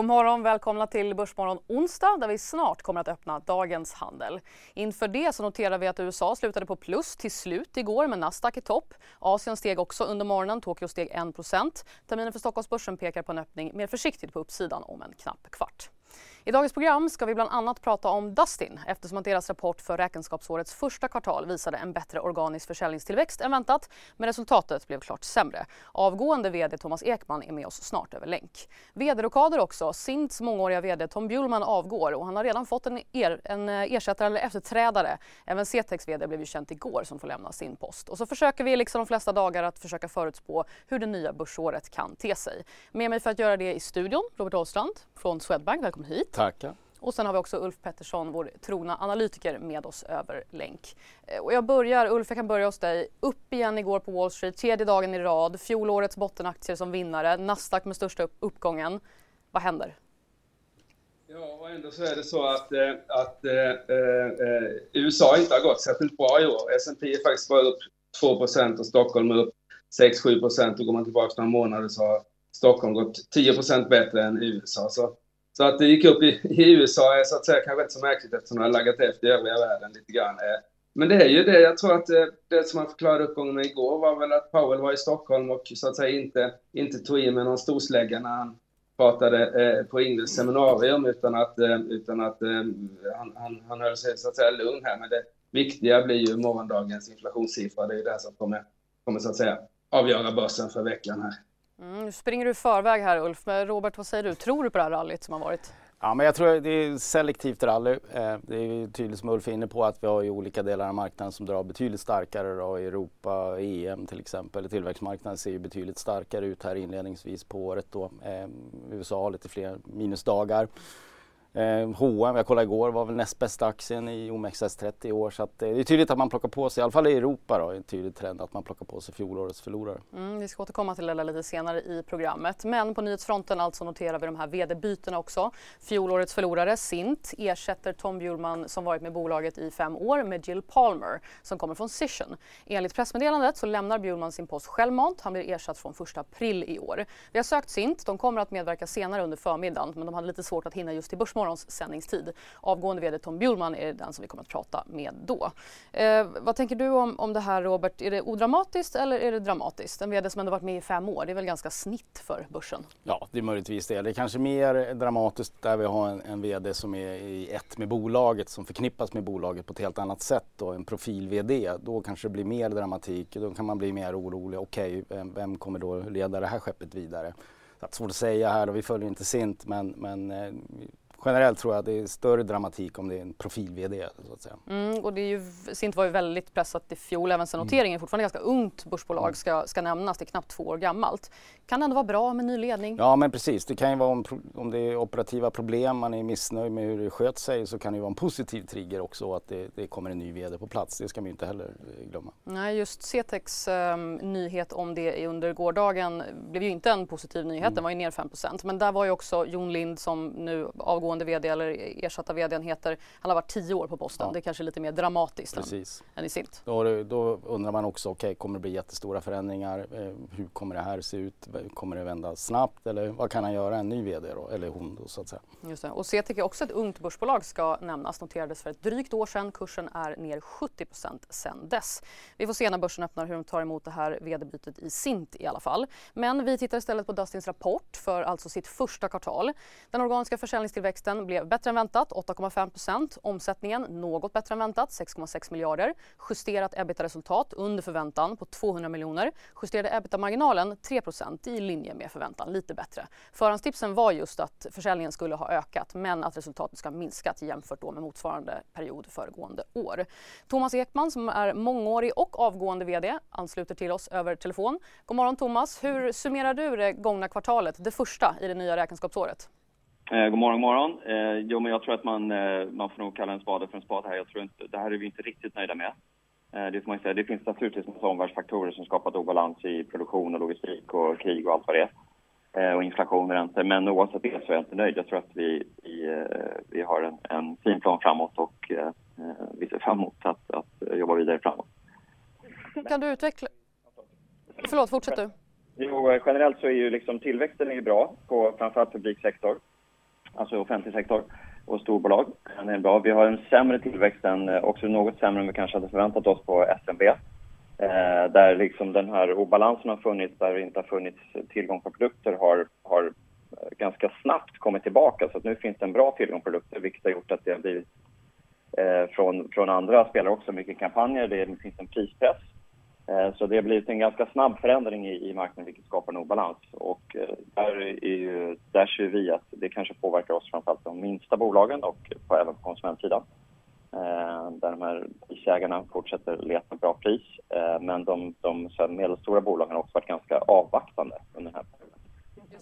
God morgon, välkomna till Börsmorgon onsdag där vi snart kommer att öppna dagens handel. Inför det så noterar vi att USA slutade på plus till slut igår med Nasdaq i topp. Asien steg också under morgonen, Tokyo steg 1% Terminen för Stockholmsbörsen pekar på en öppning mer försiktigt på uppsidan om en knapp kvart. I dagens program ska vi bland annat prata om Dustin eftersom att deras rapport för räkenskapsårets första kvartal visade en bättre organisk försäljningstillväxt än väntat men resultatet blev klart sämre. Avgående VD Thomas Ekman är med oss snart över länk. VD-rockader också. Sints mångåriga VD Tom Bjurman avgår och han har redan fått en, er, en eh, ersättare eller efterträdare. Även Cetex VD blev ju känt igår som får lämna sin post. Och så försöker vi liksom de flesta dagar att försöka förutspå hur det nya börsåret kan te sig. Med mig för att göra det i studion Robert Åstrand från Swedbank. Välkommen hit. Tackar. Och sen har vi också Ulf Pettersson, vår trogna analytiker med oss över länk. Eh, och jag börjar, Ulf, jag kan börja hos dig. Upp igen igår på Wall Street, tredje dagen i rad. Fjolårets bottenaktier som vinnare, Nasdaq med största uppgången. Vad händer? Ja, och ändå så är det så att, eh, att eh, eh, USA inte har gått särskilt bra i år. S&P är faktiskt bara upp 2% och Stockholm är upp 6-7% Och går man tillbaka några månader så har Stockholm gått 10% bättre än USA. Så så att det gick upp i, i USA är så att säga kanske inte så märkligt eftersom det har laggat efter i övriga världen lite grann. Eh. Men det är ju det, jag tror att det, det som man förklarade uppgången med igår var väl att Powell var i Stockholm och så att säga inte, inte tog i med någon storslägga när han pratade eh, på Ingels seminarium utan att, eh, utan att eh, han, han, han höll sig så att säga lugn här. Men det viktiga blir ju morgondagens inflationssiffra. Det är ju det som kommer, kommer så att säga avgöra börsen för veckan här. Mm, nu springer du i förväg här Ulf, men Robert vad säger du? Tror du på det här rallyt som har varit? Ja, men jag tror det är selektivt rally. Eh, det är tydligt som Ulf är inne på att vi har ju olika delar av marknaden som drar betydligt starkare. Då, Europa, EM till exempel. Tillväxtmarknaden ser ju betydligt starkare ut här inledningsvis på året. Då. Eh, USA har lite fler minusdagar. Eh, H&M, jag kollade igår, var väl näst bästa aktien i OMXS30 i år. Så att, eh, det är tydligt att man plockar på sig, i alla fall i Europa då, en tydlig trend att man plockar på sig fjolårets förlorare. Mm, vi ska återkomma till det lite senare i programmet. Men på nyhetsfronten alltså noterar vi de här vd-bytena också. Fjolårets förlorare, Sint, ersätter Tom Bjurman som varit med bolaget i fem år med Jill Palmer som kommer från Cision. Enligt pressmeddelandet så lämnar Bjurman sin post självmant. Han blir ersatt från 1 april i år. Vi har sökt Sint. De kommer att medverka senare under förmiddagen men de hade lite svårt att hinna just till börsmålet morgons sändningstid. Avgående VD Tom Bjurman är den som vi kommer att prata med då. Eh, vad tänker du om, om det här Robert? Är det odramatiskt eller är det dramatiskt? En VD som ändå varit med i fem år, det är väl ganska snitt för börsen? Ja, det är möjligtvis det. Det är kanske mer dramatiskt där vi har en, en VD som är i ett med bolaget, som förknippas med bolaget på ett helt annat sätt och en profil-VD. Då kanske det blir mer dramatik, då kan man bli mer orolig. Okej, okay, vem, kommer då leda det här skeppet vidare? Det är svårt att säga här och vi följer inte Sint men, men eh, generellt tror jag att det är större dramatik om det är en profil-VD. Så att säga. Mm, och det är ju, Sint var ju väldigt pressat i fjol, även sen noteringen mm. fortfarande ganska ungt börsbolag mm. ska, ska nämnas, det är knappt två år gammalt. Kan det ändå vara bra med ny ledning? Ja men precis, det kan ju vara om, om det är operativa problem, man är missnöjd med hur det sköt sig så kan det ju vara en positiv trigger också att det, det kommer en ny VD på plats. Det ska man ju inte heller eh, glömma. Nej, just Cetex um, nyhet om det under gårdagen blev ju inte en positiv nyhet, mm. den var ju ner 5% men där var ju också Jon Lind som nu avgår avgående vd eller ersatta vdn heter, han har varit tio år på posten. Ja. Det är kanske lite mer dramatiskt Precis. än, än i Sint. Då, då undrar man också, okej okay, kommer det bli jättestora förändringar? Eh, hur kommer det här se ut? Kommer det vända snabbt eller vad kan han göra, en ny vd då, eller hon då så att säga. Just det. Och CTK är också ett ungt börsbolag ska nämnas, noterades för ett drygt år sedan. Kursen är ner 70 sedan dess. Vi får se när börsen öppnar hur de tar emot det här vd-bytet i Sint i alla fall. Men vi tittar istället på Dustins rapport för alltså sitt första kvartal. Den organiska försäljningstillväxten Tillväxten blev bättre än väntat, 8,5% Omsättningen något bättre än väntat, 6,6 miljarder. Justerat ebitda-resultat under förväntan på 200 miljoner. Justerade ebitda-marginalen 3% i linje med förväntan, lite bättre. Förhandstipsen var just att försäljningen skulle ha ökat men att resultatet ska ha minskat jämfört med motsvarande period föregående år. Thomas Ekman som är mångårig och avgående VD ansluter till oss över telefon. God morgon Thomas! Hur summerar du det gångna kvartalet, det första i det nya räkenskapsåret? Eh, god morgon, god morgon. Eh, jo, men jag tror att man, eh, man får nog kalla en spade för en spade här. Jag tror inte, det här är vi inte riktigt nöjda med. Det, får man säga. det finns naturligtvis massa omvärldsfaktorer som skapat obalans i produktion och logistik och krig och allt vad det är. Och inflation och räntor. Men oavsett det så är jag inte nöjd. Jag tror att vi, vi, vi har en, en fin plan framåt och vi ser fram emot att, att jobba vidare framåt. Kan du utveckla? Förlåt, fortsätt du. Jo, generellt så är ju liksom tillväxten är bra på framförallt publiksektor, alltså offentlig sektor och storbolag. Den är bra. Vi har en sämre tillväxt än, eh, också något sämre än vi kanske hade förväntat oss på SMB. Eh, där liksom den här obalansen har funnits, där det inte har funnits tillgång på produkter har, har eh, ganska snabbt kommit tillbaka. Så att nu finns det en bra tillgång på produkter, vilket har gjort att det har blivit eh, från, från andra spelare också mycket kampanjer. Det finns en prispress Eh, så det har blivit en ganska snabb förändring i, i marknaden vilket skapar en obalans. Och eh, där, är ju, där ser vi att det kanske påverkar oss framförallt de minsta bolagen och på, även på konsumentsidan. Eh, där de här prisägarna fortsätter leta bra pris. Eh, men de, de medelstora bolagen har också varit ganska avvaktande under den här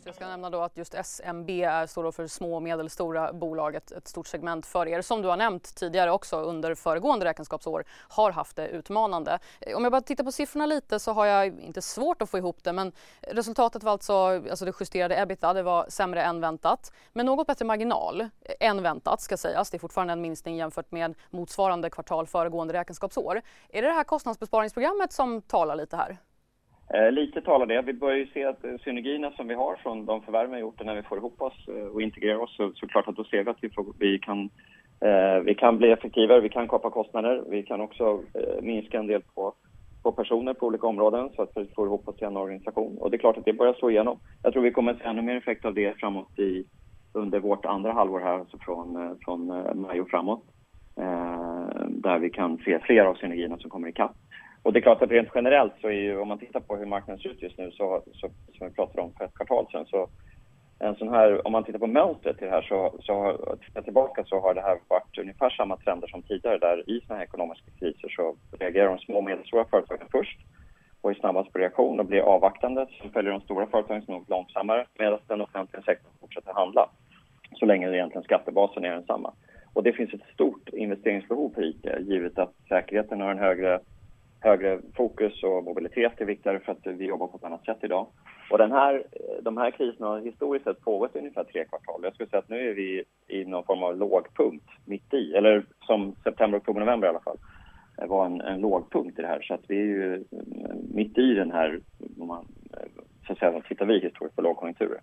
jag ska nämna då att just SMB är, står för små och medelstora bolag, ett, ett, stort segment för er som du har nämnt tidigare också under föregående räkenskapsår har haft det utmanande. Eh, om jag bara tittar på siffrorna lite så har jag inte svårt att få ihop det men resultatet var alltså, alltså det justerade ebitda, det var sämre än väntat men något bättre marginal eh, än väntat ska sägas. Det är fortfarande en minskning jämfört med motsvarande kvartal föregående räkenskapsår. Är det det här kostnadsbesparingsprogrammet som talar lite här? Eh, lite talar det. Vi börjar ju se att eh, synergierna som vi har från de förvärv vi har gjort när vi får ihop oss eh, och integrerar oss så, så klart att då ser vi att vi, får, vi, kan, vi kan bli effektivare, vi kan kapa kostnader, vi kan också minska en del på, på personer på olika områden så att vi får ihop oss till en organisation. Och det är klart att det börjar slå igenom. Jag tror vi kommer att se ännu mer effekt av det framåt i, under vårt andra halvår här, alltså från, från maj och framåt. Där vi kan se fler av synergierna som kommer ikapp. Och det är klart att rent generellt så är ju, om man tittar på hur marknaden ser ut just nu, så, så som vi pratade om för ett kvartal sedan, så en sån här, om man tittar på mönstret till det här så, så tittar tillbaka så har det här varit ungefär samma trender som tidigare där i såna här ekonomiska kriser så reagerar de små och medelstora företagen först och är snabbast på reaktion och blir avvaktande. Sen följer de stora företagen som något långsammare medan den offentliga sektorn fortsätter handla så länge egentligen skattebasen är densamma. Och det finns ett stort investeringsbehov för IT givet att säkerheten har en högre högre fokus och mobilitet är viktigare för att vi jobbar på ett annat sätt idag. Och den här, de här kriserna har historiskt sett pågått i ungefär tre kvartal. Jag skulle säga att nu är vi i någon form av lågpunkt mitt i, eller som september, oktober, november i alla fall var en, en lågpunkt i det här. Så att vi är ju mm, mitt i den här, om man, eh, så att säga, tittar vi historiskt på lågkonjunkturer.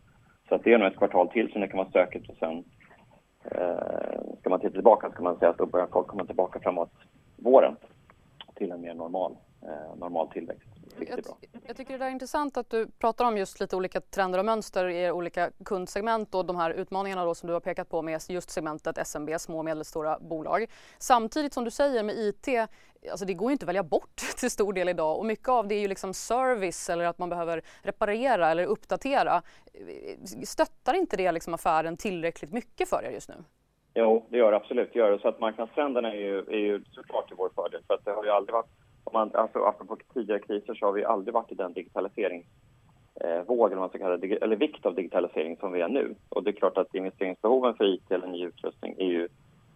Så att det är nog ett kvartal till som det kan vara stökigt och sen eh, ska man titta tillbaka så kan man säga att då börjar folk komma tillbaka framåt våren till en mer normal, eh, normal tillväxt. Jag, jag, tycker det är intressant att du pratar om just lite olika trender och mönster i olika kundsegment och de här utmaningarna då som du har pekat på med just segmentet SMB, små och medelstora bolag. Samtidigt som du säger med IT, alltså det går ju inte att välja bort till stor del idag och mycket av det är ju liksom service eller att man behöver reparera eller uppdatera. Stöttar inte det liksom affären tillräckligt mycket för er just nu? Jo, det gör det absolut. Det gör det. Så att marknadstrenderna är ju, är ju såklart till vår fördel. För att det har ju aldrig varit, om man, alltså apropå tidigare kriser så har vi aldrig varit i den digitaliseringsvåg, eh, man ska kalla det, eller vikt av digitalisering som vi är nu. Och det är klart att investeringsbehoven för IT eller ny utrustning är ju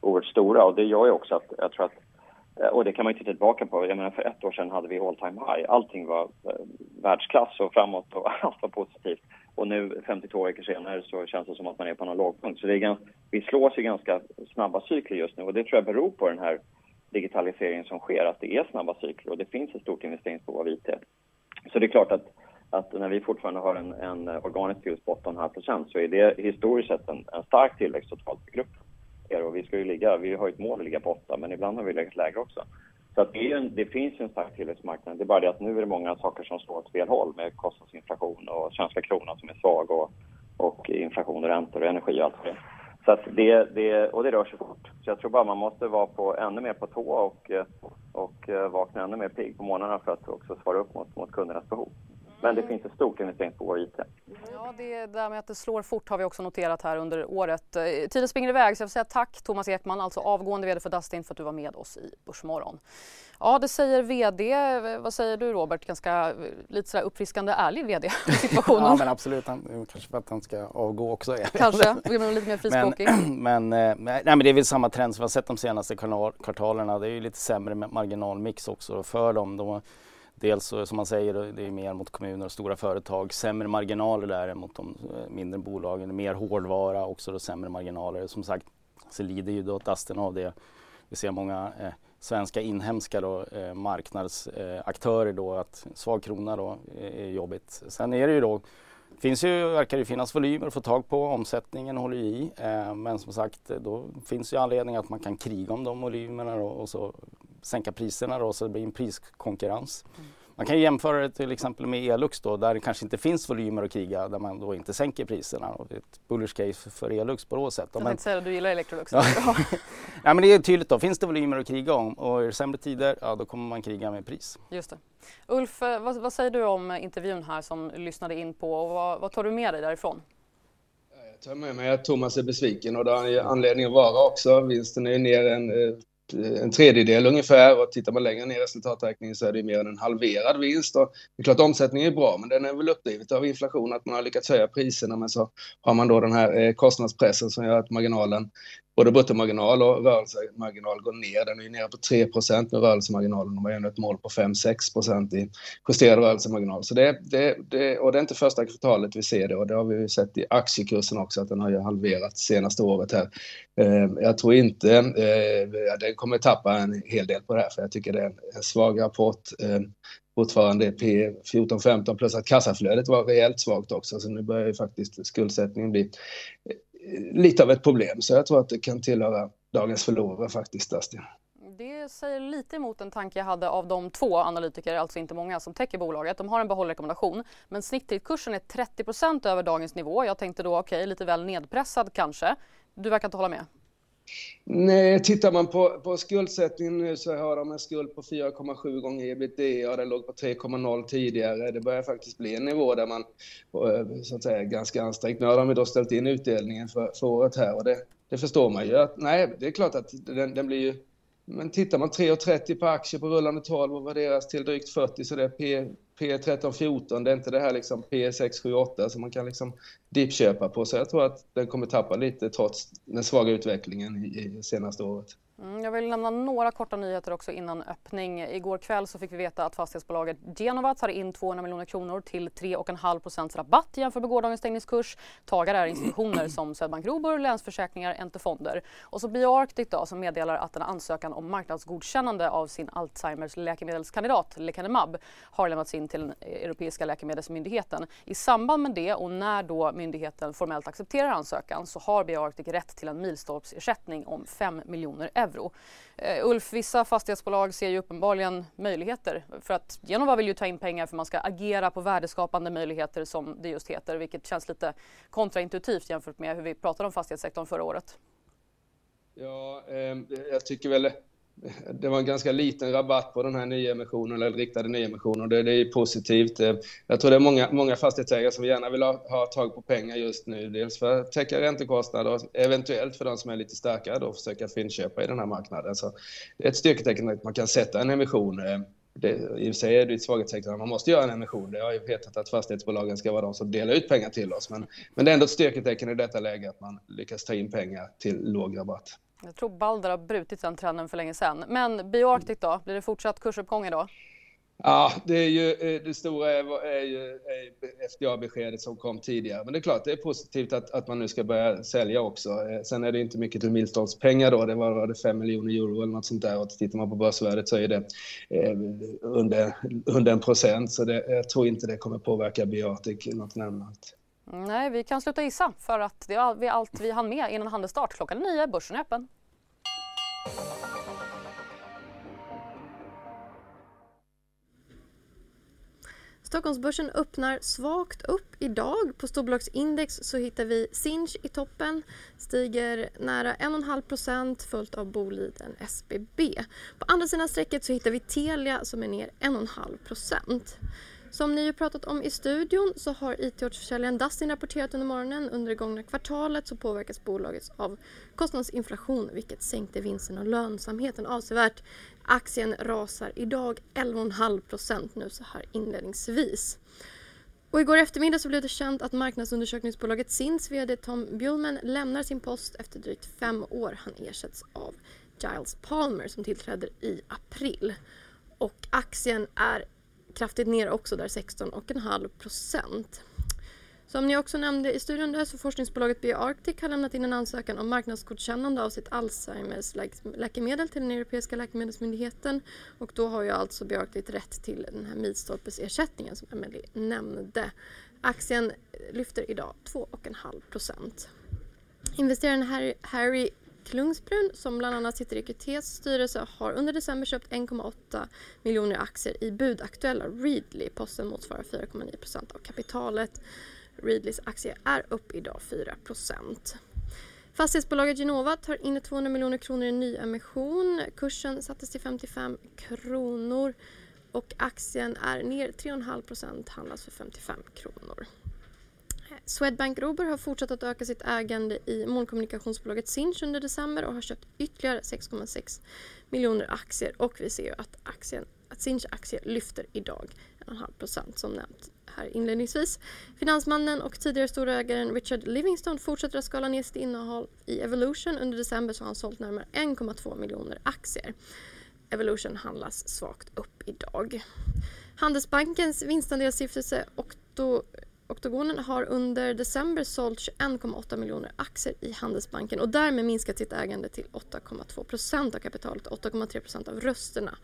oerhört stora och det gör ju också att jag tror att och det kan man ju titta tillbaka på. Jag menar för ett år sedan hade vi all time high. Allting var eh, världsklass och framåt och allt var positivt. Och nu 52 veckor senare så känns det som att man är på någon lågpunkt. Så det är ganska, vi slås i ganska snabba cykler just nu och det tror jag beror på den här digitaliseringen som sker, att det är snabba cykler och det finns ett stort investeringsbehov av IT. Så det är klart att, att när vi fortfarande har en, en organisk tillväxt på 8,5 så är det historiskt sett en, en stark tillväxt totalt för gruppen. Och vi ska ju ligga, vi har ett mål att ligga på 8 men ibland har vi legat lägre också. Så att det, en, det finns en stark tillväxtmarknad. Det är bara det att nu är det många saker som slår åt fel håll med kostnadsinflation och svenska kronan som är svag och, och inflation och räntor och energi och allt det. Så att det, det, och det rör sig fort. Så jag tror bara man måste vara på, ännu mer på tå och, och eh, vakna ännu mer pigg på morgnarna för att också svara upp mot, mot kundernas behov. Men det finns ett stort investeringsbehov i IT. Ja, det där med att det slår fort har vi också noterat här under året. Eh, tiden springer iväg så jag vill säga tack Thomas Ekman, alltså avgående VD för Dustin för att du var med oss i Börsmorgon. Ja, det säger VD. Vad säger du Robert? Ganska lite sådär uppfriskande ärlig VD situationen. ja, men absolut. Han, kanske för att han ska avgå också. Kanske, lite mer frispråkig. Men, men, nej, men det är väl samma trend som vi har sett de senaste kvartalerna. Det är ju lite sämre marginalmix också för dem. De, dels som man säger, det är mer mot kommuner och stora företag. Sämre marginaler där än mot de eh, mindre bolagen. Mer hårdvara, också då sämre marginaler. Som sagt så lider ju då Dustin av det. Vi ser många eh, svenska inhemska då, eh, marknadsaktörer eh, då att svag krona då eh, är jobbigt. Sen är det ju då finns ju, verkar det finnas volymer att få tag på, omsättningen håller i. Eh, men som sagt, eh, då finns ju anledning att man kan kriga om de volymerna då, och så sänka priserna då, så det blir en priskonkurrens. Mm. Man kan jämföra det till exempel med Elux då, där det kanske inte finns volymer att kriga, där man då inte sänker priserna. Och det är ett bullish case för Elux på det sättet. Jag tänkte säga att du gillar Electrolux. ja. ja, men det är tydligt då, finns det volymer att kriga om och är det sämre tider, ja då kommer man kriga med pris. Just det. Ulf, eh, vad, vad säger du om intervjun här som lyssnade in på och vad, vad tar du med dig därifrån? Jag tar med mig att Thomas är besviken och det har han anledning att vara också. Vinsten är ner en eh, Eh, en tredjedel ungefär och tittar man längre ner i resultaträkningen så är det mer än en halverad vinst. Och det är klart omsättningen är bra men den är väl uppdrivet av inflation att man har lyckats höja priserna men så har man då den här eh, kostnadspressen som gör att marginalen både bruttomarginal och rörelsemarginal går ner. Den är ju nere på 3 med rörelsemarginalen De har ändå ett mål på 5-6 procent i justerad rörelsemarginal. Så det, det, det, och det är inte första kvartalet vi ser det och det har vi ju sett i aktiekursen också att den har ju halverats senaste året här. Ehm, jag tror inte, ehm, den kommer tappa en hel del på det här för jag tycker det är en svag rapport ehm, fortfarande P 14-15 plus att kassaflödet var rejält svagt också så nu börjar ju faktiskt skuldsättningen bli lite av ett problem. Så jag tror att det kan tillhöra dagens förlorare faktiskt, Dustin. Det säger lite emot en tanke jag hade av de två analytiker, alltså inte många, som täcker bolaget. De har en behållrekommendation, men snittkursen är 30% över dagens nivå. Jag tänkte då, okej, okay, lite väl nedpressad kanske. Du verkar inte hålla med? Nej, tittar man på, på skuldsättningen nu så har de en skuld på 4,7 gånger ebitda den låg på 3,0 tidigare. Det börjar faktiskt bli en nivå där man eh, så att säga ganska ansträngt. Nu har de då ställt in utdelningen för, för året här och det, det förstår man ju. Att, nej, det är klart att den, den blir ju men tittar man 3,30 på aktier på rullande 12 och värderas till drygt 40 så det är P, P13, 14. Det är inte det här liksom P6, 7, 8 som man kan liksom dipköpa på. Så jag tror att den kommer tappa lite trots den svaga utvecklingen i, i senaste året. Mm, jag vill nämna några korta nyheter också innan öppning. Igår kväll så fick vi veta att fastighetsbolaget Genova tar in 200 miljoner kronor till 3,5 procents rabatt jämfört med gårdagens stängningskurs. Tagare är institutioner som Swedbank Robur, Länsförsäkringar, Ente Fonder. Och så BioArctic då, som meddelar att en ansökan om marknadsgodkännande av sin Alzheimers läkemedelskandidat Lecanemab har lämnats in till den Europeiska läkemedelsmyndigheten. I samband med det och när då myndigheten formellt accepterar ansökan så har BioArctic rätt till en milstolpsersättning om 5 miljoner euro euro. Uh, eh, Ulf, vissa fastighetsbolag ser ju uppenbarligen möjligheter för att Genova vill ju ta in pengar för man ska agera på värdeskapande möjligheter som det just heter, vilket känns lite kontraintuitivt jämfört med hur vi pratade om fastighetssektorn förra året. Ja, eh, jag tycker väl det var en ganska liten rabatt på den här nyemissionen, eller riktade nyemissionen. Det, det är positivt. Eh, jag tror det är många, många fastighetsägare som gärna vill ha, ha tag på pengar just nu. Dels för att täcka räntekostnader och eventuellt för de som är lite starkare då försöka finköpa i den här marknaden. Så det är ett styrketecken att man kan sätta en emission. Eh, det, I och för sig är det ett svaghetstecken att man måste göra en emission. Det har ju vetat att fastighetsbolagen ska vara de som delar ut pengar till oss. Men, men det är ändå ett styrketecken i detta läge att man lyckas ta in pengar till låg rabatt. Jag tror Balder har brutit den trenden för länge sedan. Men Bioarctic då? Blir det fortsatt kursuppgång idag? Ja, det, är ju, eh, det stora är, är ju FDA-beskedet som kom tidigare. Men det är klart, det är positivt att, att man nu ska börja sälja också. Eh, sen är det inte mycket till milstolpspengar då. Det var det 5 miljoner euro eller något sånt där. Och tittar man på börsvärdet så är det eh, under, under en procent. Så det, jag tror inte det kommer påverka Bioarctic något nämnvärt. Nej, vi kan sluta gissa för att det var allt vi hann med innan handelsstart. Klockan nio, börsen är öppen. Stockholmsbörsen öppnar svagt upp idag. På storbolagsindex så hittar vi Sinch i toppen, stiger nära 1,5% följt av Boliden SBB. På andra sidan strecket så hittar vi Telia som är ner 1,5 som ni ju pratat om i studion så har IT-årsförsäljaren Dustin rapporterat under morgonen. Under det gångna kvartalet så påverkas bolaget av kostnadsinflation vilket sänkte vinsten och lönsamheten avsevärt. Aktien rasar idag 11,5% nu så här inledningsvis. Och igår eftermiddag så blev det känt att marknadsundersökningsbolaget SINS VD Tom Bjulman lämnar sin post efter drygt fem år. Han ersätts av Giles Palmer som tillträder i april. Och aktien är kraftigt ner också där 16,5 procent. Som ni också nämnde i studion där så forskningsbolaget BioArctic har lämnat in en ansökan om marknadsgodkännande av sitt Alzheimers läkemedel till den europeiska läkemedelsmyndigheten och då har ju alltså BioArctic rätt till den här milstolpesersättningen som Emelie nämnde. Aktien lyfter idag 2,5 procent. Investeraren Harry Klungsbrun som bland annat sitter i QTs styrelse har under december köpt 1,8 miljoner aktier i budaktuella Readly. Posten motsvarar 4,9 procent av kapitalet. Readlys aktie är upp idag 4 procent. Fastighetsbolaget Genova tar in 200 miljoner kronor i nyemission. Kursen sattes till 55 kronor och aktien är ner 3,5 procent. handlas för 55 kronor. Swedbank Robur har fortsatt att öka sitt ägande i molnkommunikationsbolaget Sinch under december och har köpt ytterligare 6,6 miljoner aktier och vi ser ju att, aktien, att Sinch aktie lyfter idag 1,5% som nämnt här inledningsvis. Finansmannen och tidigare storägaren Richard Livingstone fortsätter att skala ner sitt innehåll i Evolution. Under december så har han sålt närmare 1,2 miljoner aktier. Evolution handlas svagt upp idag. Handelsbankens vinstandelsstiftelse Octo Oktogonen har under december sålt 21,8 miljoner aktier i Handelsbanken och därmed minskat sitt ägande till 8,2 procent av kapitalet, 8,3 procent av rösterna.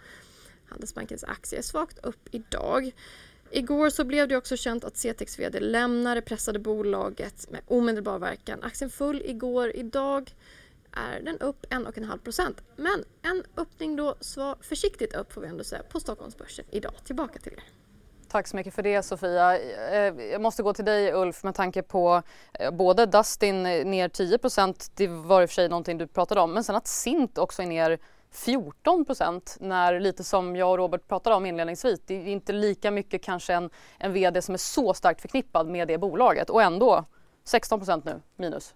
Handelsbankens aktie är svagt upp idag. Igår så blev det också känt att CTEX VD lämnar det pressade bolaget med omedelbar verkan. Aktien full igår. Idag är den upp 1,5 procent. Men en öppning då så försiktigt upp får vi ändå säga på Stockholmsbörsen idag. Tillbaka till er. Tack så mycket för det Sofia. Eh, jag måste gå till dig Ulf med tanke på eh, både Dustin eh, ner 10% det var i och för sig någonting du pratade om, men sen att Sint också är ner 14% när lite som jag och Robert pratade om inledningsvis, det är inte lika mycket kanske en, en VD som är så starkt förknippad med det bolaget och ändå 16% nu minus.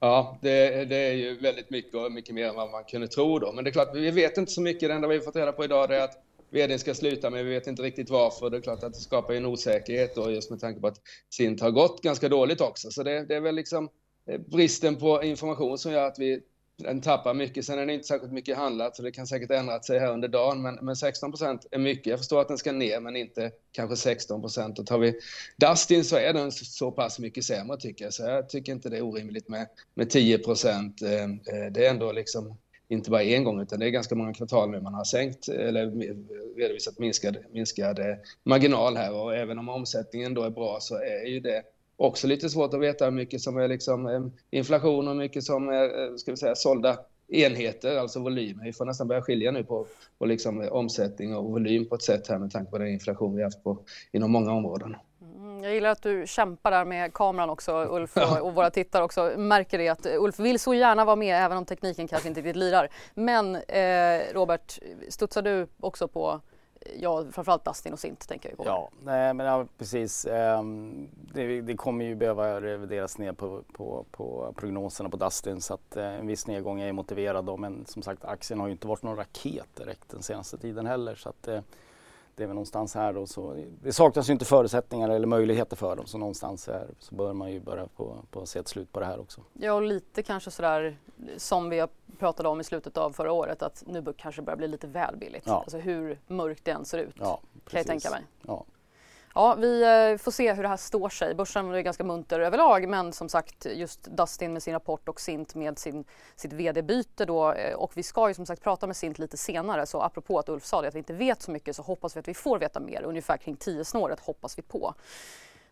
Ja, det, det, är ju väldigt mycket och mycket mer än vad man kunde tro då. Men det är klart, vi vet inte så mycket. Det enda vi har fått reda på idag är att vdn ska sluta, men vi vet inte riktigt varför. Det är klart att det skapar en osäkerhet då, just med tanke på att Sint har gått ganska dåligt också. Så det, det är väl liksom eh, bristen på information som gör att vi den tappar mycket. Sen är det inte särskilt mycket handlat, så det kan säkert ändra sig här under dagen. Men, men 16% är mycket. Jag förstår att den ska ner, men inte kanske 16 Och tar vi Dustin så är den så pass mycket sämre tycker jag. Så jag tycker inte det är orimligt med, med 10 procent. Eh, eh, det är ändå liksom inte bara en gång, utan det är ganska många kvartal nu man har sänkt eller redovisat minskad, minskad eh, marginal här. Och även om omsättningen då är bra så är ju det också lite svårt att veta hur mycket som är liksom eh, inflation och hur mycket som är eh, ska vi säga, sålda enheter, alltså volymer. Vi får nästan börja skilja nu på, på liksom omsättning och volym på ett sätt här med tanke på den inflation vi haft på, inom många områden. Jag gillar att du kämpar där med kameran också Ulf och, och våra tittare också märker det att Ulf vill så gärna vara med även om tekniken kanske inte riktigt lirar. Men eh, Robert, studsar du också på ja, framförallt Dustin och Sint tänker jag på. Ja, nej, men ja, precis. Um, det, det, kommer ju behöva revideras ner på, på, på prognoserna på Dustin så att uh, en viss nedgång är motiverad då. Men som sagt aktien har ju inte varit någon raket direkt den senaste tiden heller så att uh, det är väl någonstans här då så det saknas ju inte förutsättningar eller möjligheter för dem så någonstans här så bör man ju börja på, på se ett slut på det här också. Ja och lite kanske sådär som vi pratade om i slutet av förra året att nu kanske börjar bli lite väl billigt. Ja. Alltså hur mörkt det än ser ut ja, kan jag tänka mig. Ja. Ja, vi eh, får se hur det här står sig. Börsen är ganska munter överlag men som sagt just Dustin med sin rapport och Sint med sin, sitt vd-byte då eh, och vi ska ju som sagt prata med Sint lite senare så apropå att Ulf sa det att vi inte vet så mycket så hoppas vi att vi får veta mer. Ungefär kring 10 snåret hoppas vi på.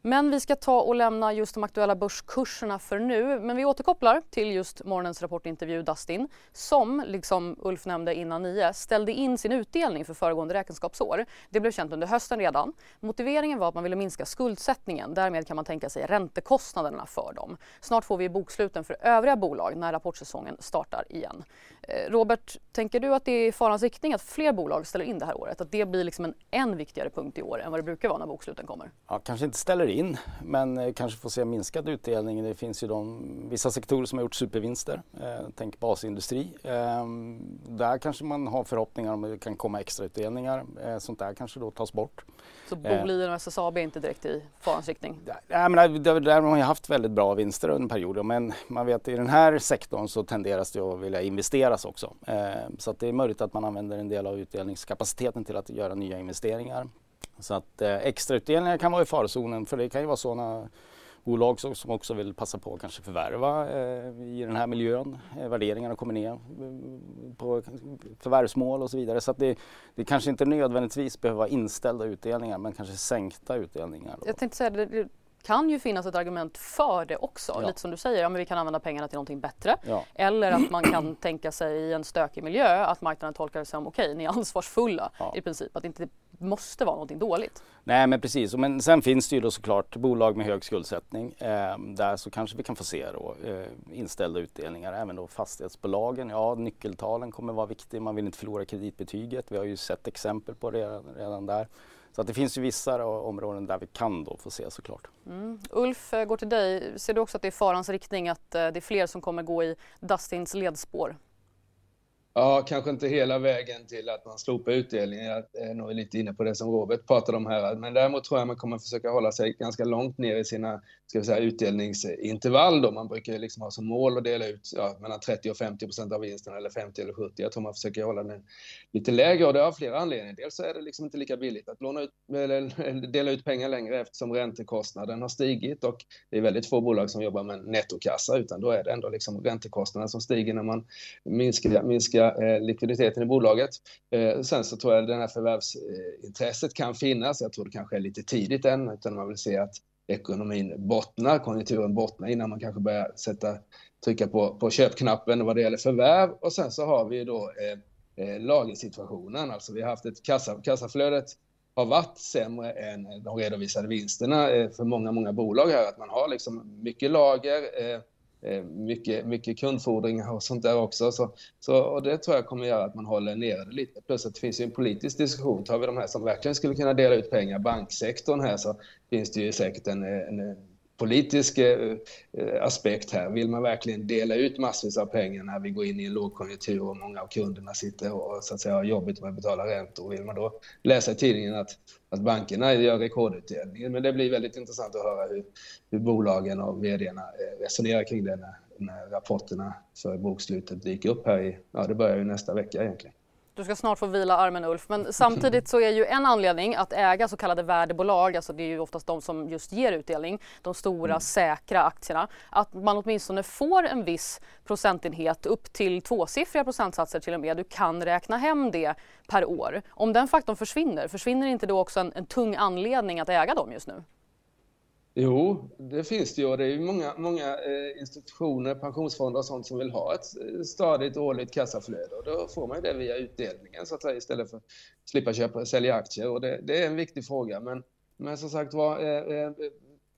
Men vi ska ta och lämna just de aktuella börskurserna för nu. Men vi återkopplar till just morgonens rapportintervju Dustin som, liksom Ulf nämnde innan nio, ställde in sin utdelning för föregående räkenskapsår. Det blev känt under hösten redan. Motiveringen var att man ville minska skuldsättningen. Därmed kan man tänka sig räntekostnaderna för dem. Snart får vi boksluten för övriga bolag när rapportsäsongen startar igen. Eh, Robert, tänker du att det är i farans riktning att fler bolag ställer in det här året? Att det blir liksom en än viktigare punkt i år än vad det brukar vara när boksluten kommer? Ja, kanske inte ställer in, men eh, kanske får se minskad utdelning. Det finns ju de, vissa sektorer som har gjort supervinster. Eh, tänk basindustri. Eh, där kanske man har förhoppningar om att det kan komma extra utdelningar. Eh, sånt där kanske då tas bort. Så Boliden och SSAB är inte direkt i farans riktning? Men där, där har man ju haft väldigt bra vinster under perioder men man vet i den här sektorn så tenderas det att vilja investeras också. Eh, så att det är möjligt att man använder en del av utdelningskapaciteten till att göra nya investeringar. Så att eh, extrautdelningar kan vara i farozonen för det kan ju vara sådana bolag som också vill passa på att kanske förvärva eh, i den här miljön. Eh, värderingarna kommer ner mm, på förvärvsmål och så vidare. Så att det, det kanske inte nödvändigtvis behöver vara inställda utdelningar men kanske sänkta utdelningar. Då. Jag tänkte säga det kan ju finnas ett argument för det också. Ja. Lite som du säger, ja, men vi kan använda pengarna till någonting bättre. Ja. Eller att man kan tänka sig i en stökig miljö att marknaden tolkar det som okej, okay, ni är ansvarsfulla ja. i princip. Att det inte måste vara någonting dåligt. Nej men precis, men sen finns det ju då såklart bolag med hög skuldsättning. Eh, där så kanske vi kan få se då, eh, inställda utdelningar. Även då fastighetsbolagen, ja nyckeltalen kommer vara viktiga. Man vill inte förlora kreditbetyget. Vi har ju sett exempel på det redan, redan där. Så att det finns ju vissa områden där vi kan då få se såklart. Mm. Ulf, eh, går till dig. Ser du också att det är farans riktning att eh, det är fler som kommer gå i Dustins ledspår? Ja, kanske inte hela vägen till att man slopar utdelningen. Jag är nog lite inne på det som Robert pratade om här. Men däremot tror jag man kommer försöka hålla sig ganska långt ner i sina ska vi säga, utdelningsintervall. Då. Man brukar liksom ha som mål att dela ut ja, mellan 30 och 50 procent av vinsten eller 50 eller 70. Jag tror man försöker hålla den lite lägre och det har flera anledningar. Dels så är det liksom inte lika billigt att låna ut, eller dela ut pengar längre eftersom räntekostnaden har stigit och det är väldigt få bolag som jobbar med nettokassa utan då är det ändå liksom räntekostnaden som stiger när man minskar, minskar Eh, likviditeten i bolaget. Eh, sen så tror jag att det här förvärvsintresset kan finnas. Jag tror det kanske är lite tidigt än, utan man vill se att ekonomin bottnar, konjunkturen bottnar innan man kanske börjar sätta, trycka på, på köpknappen vad det gäller förvärv. Och sen så har vi då eh, eh, lagersituationen, alltså vi har haft ett kassa, kassaflödet har varit sämre än de redovisade vinsterna eh, för många, många bolag här. Att man har liksom mycket lager, Eh, Eh, mycket, mycket kundfordringar och sånt där också. Så, så, och det tror jag kommer göra att man håller nere det lite. Plus att det finns ju en politisk diskussion. Tar vi de här som verkligen skulle kunna dela ut pengar, banksektorn här, så finns det ju säkert en, en politisk eh, eh, aspekt här. Vill man verkligen dela ut massvis av pengar när vi går in i en lågkonjunktur och många av kunderna sitter och så att säga, har jobbigt med att betala räntor? Vill man då läsa i tidningen att, att bankerna gör rekordutdelning? Men det blir väldigt intressant att höra hur, hur bolagen och vdarna eh, resonerar kring det när, när rapporterna för bokslutet dyker upp här i, ja det börjar ju nästa vecka egentligen. Du ska snart få vila armen Ulf, men samtidigt så är ju en anledning att äga så kallade värdebolag, alltså det är ju oftast de som just ger utdelning, de stora mm. säkra aktierna, att man åtminstone får en viss procentenhet upp till tvåsiffriga procentsatser till och med. Du kan räkna hem det per år. Om den faktorn försvinner, försvinner inte då också en, en tung anledning att äga dem just nu? Jo, det finns det ju. Det är ju många, många eh, institutioner, pensionsfonder och sånt som vill ha ett eh, stadigt årligt kassaflöde. Och då får man ju det via utdelningen så att säga, istället för att slippa köpa, sälja aktier. Och det, det är en viktig fråga. Men, men som sagt var, eh,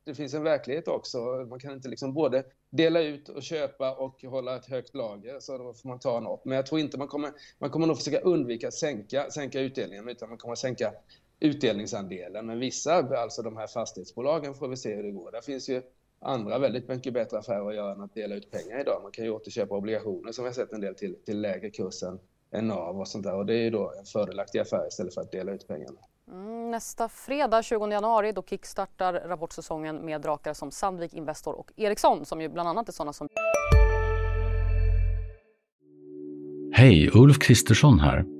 det finns en verklighet också. Man kan inte liksom både dela ut och köpa och hålla ett högt lager, så då får man ta något. Men jag tror inte man kommer, man kommer nog försöka undvika att sänka, sänka utdelningen, utan man kommer att sänka utdelningsandelen. Men vissa, alltså de här fastighetsbolagen, får vi se hur det går. Där finns ju andra väldigt mycket bättre affärer att göra än att dela ut pengar idag. Man kan ju återköpa obligationer som vi har sett en del till, till lägre kurs än, än NAV och sånt där. Och det är ju då en fördelaktig affär istället för att dela ut pengarna. Mm, nästa fredag, 20 januari, då kickstartar rapportsäsongen med drakar som Sandvik Investor och Ericsson som ju bland annat är sådana som... Hej, Ulf Kristersson här.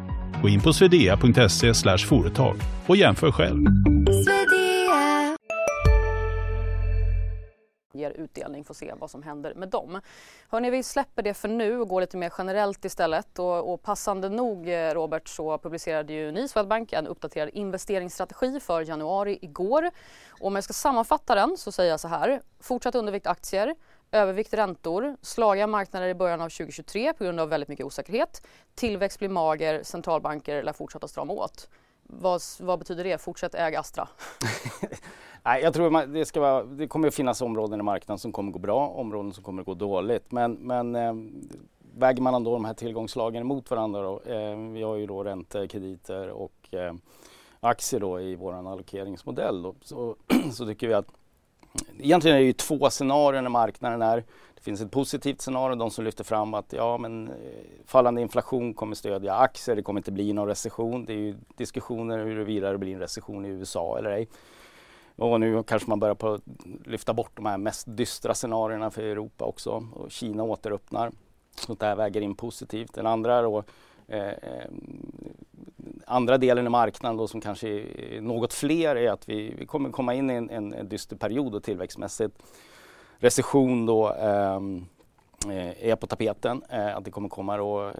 Gå in på swedea.se företag och jämför själv. ger utdelning, får se vad som händer med dem. Hörni, vi släpper det för nu och går lite mer generellt istället och, och passande nog eh, Robert så publicerade ju ni Swedbank en uppdaterad investeringsstrategi för januari igår. Och om jag ska sammanfatta den så säger jag så här, fortsatt undervikt aktier, övervikt räntor, slagiga marknader i början av 2023 på grund av väldigt mycket osäkerhet, tillväxt blir mager, centralbanker lär fortsätta strama åt. Vad, vad betyder det? Fortsätt äga Astra. Nej, jag tror man, det, ska vara, det kommer att finnas områden i marknaden som kommer att gå bra, områden som kommer att gå dåligt. Men, men eh, väger man ändå de här tillgångslagen mot varandra då, eh, vi har ju då räntor, krediter och eh, aktier då i vår allokeringsmodell då, så, så tycker vi att egentligen är det ju två scenarier när marknaden är det finns ett positivt scenario, de som lyfter fram att ja, men, eh, fallande inflation kommer stödja aktier, det kommer inte bli någon recession. Det är ju diskussioner huruvida det blir en recession i USA eller ej. Och nu kanske man börjar på att lyfta bort de här mest dystra scenarierna för Europa också. Och Kina återöppnar. Så det här väger in positivt. Den andra då, Eh, eh, andra delen i marknaden då som kanske är något fler är att vi, vi kommer komma in i en, en, en dyster period och tillväxtmässigt. Recession då ehm, eh, är på tapeten. Eh, att det kommer komma då, eh,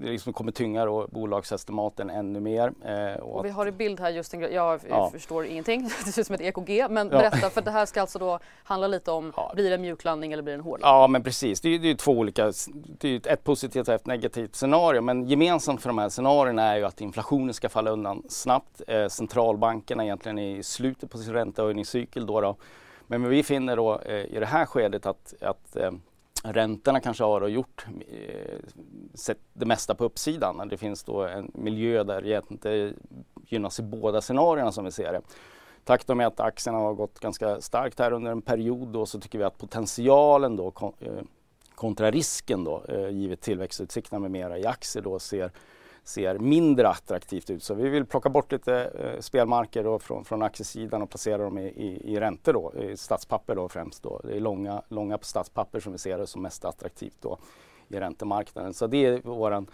det liksom kommer tynga då bolagsestimaten ännu mer. Eh, och, och vi har i bild här just en jag ja. förstår ingenting, det ser ut som ett EKG, men ja. berätta för det här ska alltså då handla lite om, ja. blir det en mjuklandning eller blir det en hård Ja men precis, det är, det är två olika, det är ett positivt och ett negativt scenario men gemensamt för de här scenarierna är ju att inflationen ska falla undan snabbt. Eh, centralbankerna egentligen är i slutet på sin räntehöjningscykel då, då. Men vi finner då eh, i det här skedet att, att eh, räntorna kanske har gjort eh, sett det mesta på uppsidan. Det finns då en miljö där det inte gynnas i båda scenarierna som vi ser det. Takt med att aktierna har gått ganska starkt här under en period då, så tycker vi att potentialen då eh, kontra risken då, eh, givet tillväxtutsikterna med mera i aktier då ser ser mindre attraktivt ut. Så vi vill plocka bort lite eh, spelmarker då från, från aktiesidan och placera dem i, i, i räntor då, i statspapper då främst. Då. Det är långa, långa statspapper som vi ser det som mest attraktivt då i räntemarknaden. Så det är våran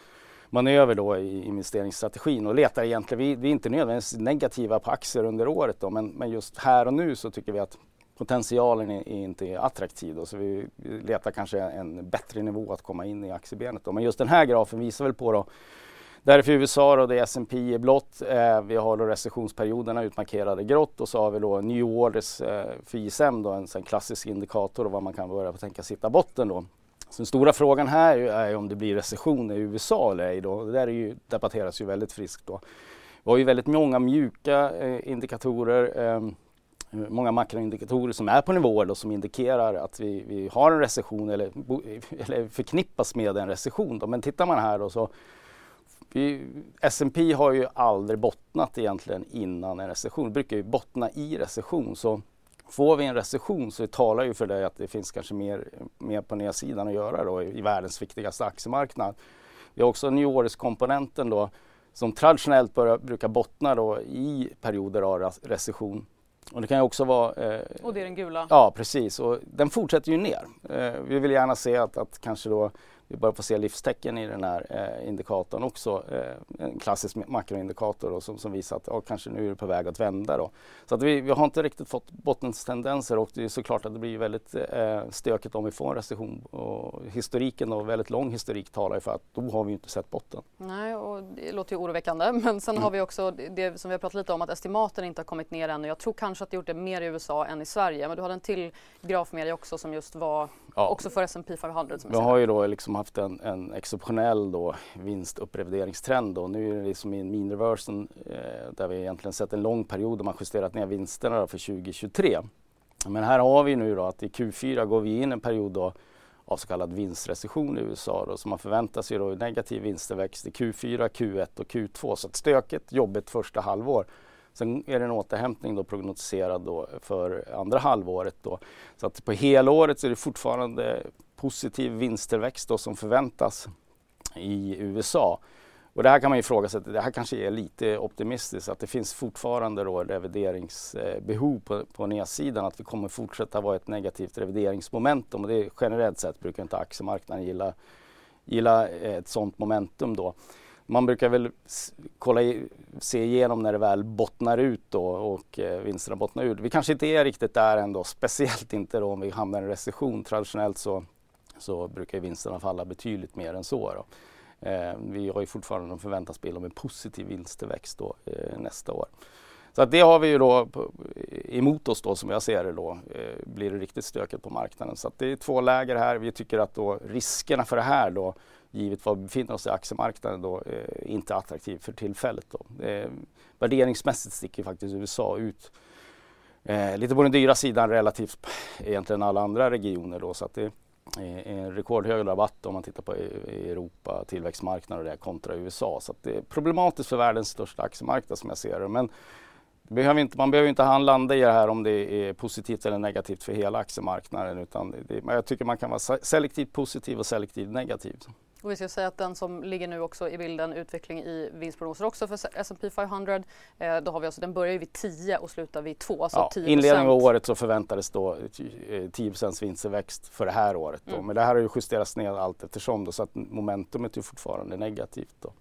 manöver då i investeringsstrategin och letar egentligen, vi, vi är inte nödvändigtvis negativa på aktier under året då, men, men just här och nu så tycker vi att potentialen är, är inte attraktiv då, så vi, vi letar kanske en bättre nivå att komma in i aktiebenet då. Men just den här grafen visar väl på då Därför USA då, det är S&P i blått. Eh, vi har då recessionsperioderna utmarkerade grått och så har vi då new orders eh, för ISM, då, en sån klassisk indikator och vad man kan börja tänka sitta botten då. Så den stora frågan här är ju om det blir recession i USA eller ej då. Det där är ju, debatteras ju väldigt friskt då. Vi har ju väldigt många mjuka eh, indikatorer, eh, många makroindikatorer som är på nivåer då, som indikerar att vi, vi har en recession eller, eller förknippas med en recession. Då. Men tittar man här då så S&P har ju aldrig bottnat egentligen innan en recession. Det brukar ju bottna i recession. Så får vi en recession så talar ju för det att det finns kanske mer, mer på nedsidan att göra då i, världens viktigaste aktiemarknad. Vi har också New Orleans-komponenten då som traditionellt börjar, brukar bottna då i perioder av recession. Och det kan ju också vara... Eh, och det är den gula? Ja precis och den fortsätter ju ner. Eh, vi vill gärna se att, att kanske då vi börjar få se livstecken i den här eh, indikatorn också. Eh, en klassisk makroindikator då, som, som visar att ja, kanske nu är det på väg att vända. Då. Så att vi, vi har inte riktigt fått bottens tendenser och det är såklart att det blir väldigt eh, stökigt om vi får en recession. Och historiken och väldigt lång historik talar för att då har vi inte sett botten. Nej, och det låter ju oroväckande. Men sen mm. har vi också det som vi har pratat lite om att estimaten inte har kommit ner ännu. Jag tror kanske att det gjort det mer i USA än i Sverige. Men du hade en till graf med dig också som just var ja. också för S&P 500. Som vi har ju då liksom haft en, en exceptionell då vinstupprevideringstrend och nu är det liksom i en mean reversion eh, där vi egentligen sett en lång period där man justerat ner vinsterna för 2023. Men här har vi nu då att i Q4 går vi in en period då av så kallad vinstrecession i USA då, så man förväntar sig då negativ vinsttillväxt i Q4, Q1 och Q2 så ett stökigt, jobbigt första halvår. Sen är det en återhämtning då prognostiserad då för andra halvåret. Då. Så att på helåret så är det fortfarande positiv vinsttillväxt då som förväntas i USA. Och det här kan man ifrågasätta, det här kanske är lite optimistiskt att det finns fortfarande då revideringsbehov på, på nedsidan, att vi kommer fortsätta vara ett negativt revideringsmomentum och det generellt sett brukar inte aktiemarknaden gilla, gilla ett sådant momentum då. Man brukar väl kolla, se igenom när det väl bottnar ut då och eh, vinsterna bottnar ut. Vi kanske inte är riktigt där ändå, speciellt inte då om vi hamnar i en recession. Traditionellt så, så brukar vinsterna falla betydligt mer än så. Då. Eh, vi har ju fortfarande en förväntansbild om en positiv vinsttillväxt då, eh, nästa år. Så att det har vi ju då emot oss då som jag ser det då, eh, blir det riktigt stökigt på marknaden. Så att det är två läger här. Vi tycker att då riskerna för det här då, givet var vi befinner oss i aktiemarknaden då, eh, inte attraktiv för tillfället. Då. Eh, värderingsmässigt sticker faktiskt USA ut eh, lite på den dyra sidan relativt egentligen alla andra regioner då. Så att det, en rekordhög rabatt om man tittar på e, Europa, tillväxtmarknader det kontra USA. Så det är problematiskt för världens största aktiemarknad som jag ser det. Men det behöver inte, man behöver inte landa i det här om det är positivt eller negativt för hela aktiemarknaden. Utan det, jag tycker man kan vara selektivt positiv och selektivt negativ. Och vi ska säga att den som ligger nu också i bilden, utveckling i vinstprognoser också för S&P 500. Eh, då har vi alltså, den börjar vid 10 och slutar vid 2. Alltså ja, 10%. Inledningen av året så förväntades då 10 eh, vinstväxt för det här året. Då. Mm. Men det här har ju justerats ner allt eftersom då, så att momentumet är fortfarande negativt. Då.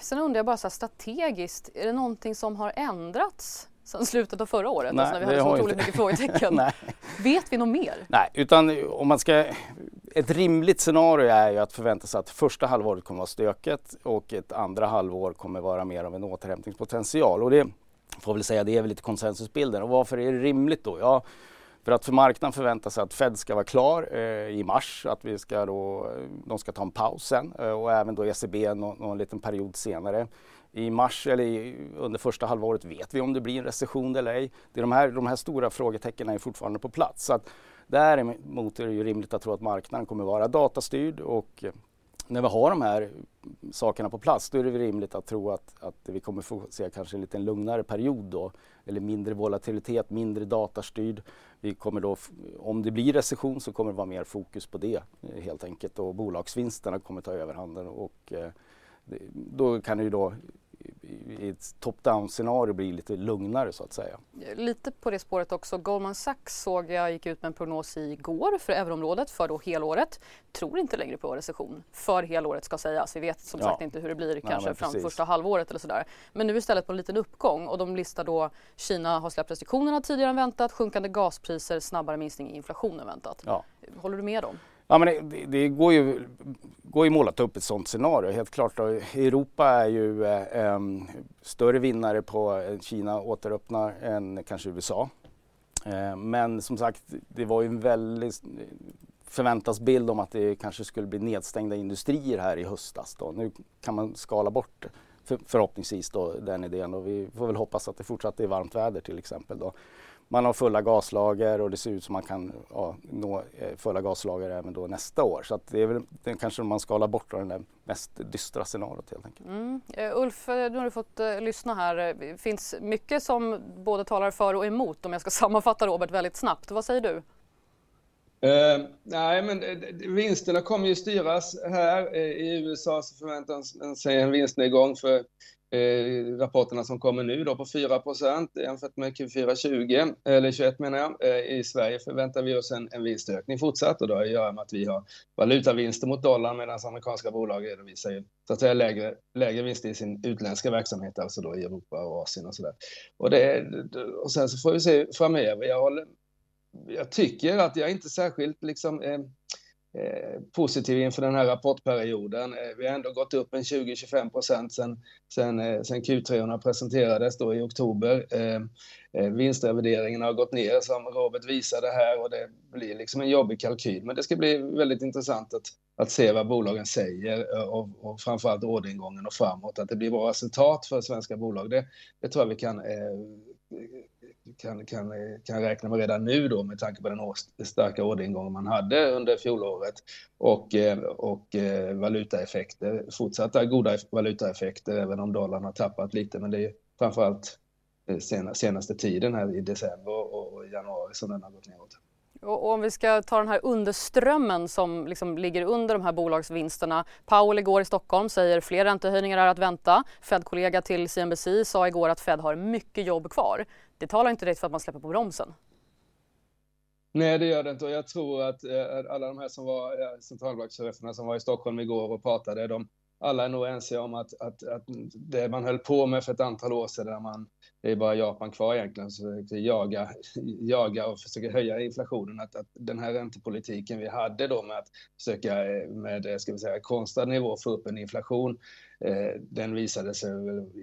Sen undrar jag bara så här, strategiskt, är det någonting som har ändrats sen slutet av förra året? Nej, alltså när vi hade så otroligt mycket frågetecken. Vet vi något mer? Nej, utan om man ska ett rimligt scenario är ju att förvänta sig att första halvåret kommer att vara stökigt och ett andra halvår kommer vara mer av en återhämtningspotential. Och det får väl säga, det är väl lite konsensusbilden. Och varför är det rimligt då? Ja, för att för marknaden förväntar sig att Fed ska vara klar eh, i mars, att vi ska då, eh, de ska ta en paus sen eh, och även då ECB någon, någon liten period senare. I mars eller i, under första halvåret vet vi om det blir en recession eller ej. Det är de, här, de här stora frågetecknen är fortfarande på plats. Så att Däremot är det ju rimligt att tro att marknaden kommer vara datastyrd och eh, när vi har de här sakerna på plats då är det rimligt att tro att, att vi kommer få se kanske en lite lugnare period då eller mindre volatilitet, mindre datastyrd. Vi kommer då, om det blir recession så kommer det vara mer fokus på det eh, helt enkelt och bolagsvinsterna kommer ta överhanden och eh, då kan det ju då i ett top-down scenario blir lite lugnare så att säga. Lite på det spåret också. Goldman Sachs såg jag gick ut med en prognos igår för euroområdet för då helåret. Tror inte längre på recession för helåret ska sägas. Vi vet som ja. sagt inte hur det blir Nej, kanske fram första halvåret eller sådär. Men nu istället på en liten uppgång och de listar då Kina har släppt restriktionerna tidigare än väntat, sjunkande gaspriser, snabbare minskning i inflation än väntat. Ja. Håller du med dem? Ja, men det, det, går ju går ju målat upp ett sådant scenario. Helt klart. Då, Europa är ju eh, större vinnare på eh, Kina återöppnar än kanske USA. Eh, men som sagt, det var ju en väldigt förväntansbild om att det kanske skulle bli nedstängda industrier här i höstas. Då. Nu kan man skala bort för, förhoppningsvis då, den idén och vi får väl hoppas att det fortsatt är varmt väder till exempel. Då man har fulla gaslager och det ser ut som man kan ja, nå eh, fulla gaslager även då nästa år. Så det är väl det kanske man skalar bort då, det mest dystra scenariot helt enkelt. Mm. Uh, Ulf, eh, nu har du fått uh, lyssna här. Det finns mycket som både talar för och emot om jag ska sammanfatta Robert väldigt snabbt. Vad säger du? Uh, nej, men vinsterna kommer ju styras här. I USA så förväntas sig en vinstnedgång för eh, rapporterna som kommer nu då på 4% jämfört med Q4 20, eller 21 menar jag. Eh, I Sverige förväntar vi oss en, en vinstökning fortsatt och det har att göra med att vi har valutavinster mot dollarn medan amerikanska bolag redovisar ju så att säga lägre, lägre vinster i sin utländska verksamhet, alltså då i Europa och Asien och sådär. Och, det, och sen så får vi se framöver. Jag, håller, jag tycker att jag inte särskilt liksom Eh, Eh, positiv inför den här rapportperioden. Eh, vi har ändå gått upp en 20-25 procent sen, sen, eh, sen Q3 presenterades då i oktober. Vinstrevideringen har gått ner som Robert visade här och det blir liksom en jobbig kalkyl. Men det ska bli väldigt intressant att, att se vad bolagen säger och, och framförallt orderingången och framåt. Att det blir bra resultat för svenska bolag, det, det tror jag vi kan kan, kan, kan räkna med redan nu då med tanke på den starka orderingång man hade under fjolåret och, eh, och eh, valutaeffekter, fortsatta goda valutaeffekter även om dollarn har tappat lite men det är framförallt eh, senaste tiden här i december och januari som den har gått neråt. Och om vi ska ta den här underströmmen som liksom ligger under de här bolagsvinsterna. Powell igår i Stockholm säger fler räntehöjningar är att vänta. Fed-kollega till CNBC sa igår att Fed har mycket jobb kvar. Det talar inte direkt för att man släpper på bromsen. Nej, det gör det inte och jag tror att eh, alla de här som var eh, centralbankscheferna som var i Stockholm igår och pratade, de, alla är nog ense om att, att, att det man höll på med för ett antal år sedan, där man, det är bara Japan kvar egentligen, så försökte jaga, jaga och försöka höja inflationen, att, att den här räntepolitiken vi hade då med att försöka eh, med, eh, ska vi säga, konstlad nivå få upp en inflation, eh, den visade sig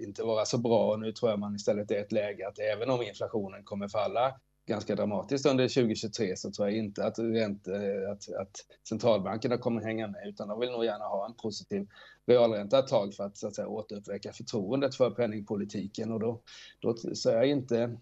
inte vara så bra. Och nu tror jag man istället är i ett läge att även om inflationen kommer falla ganska dramatiskt under 2023 så tror jag inte att, att, att centralbankerna kommer hänga med utan de vill nog gärna ha en positiv realränta ett tag för att, så att säga, återuppväcka förtroendet för penningpolitiken och då, då så är jag inte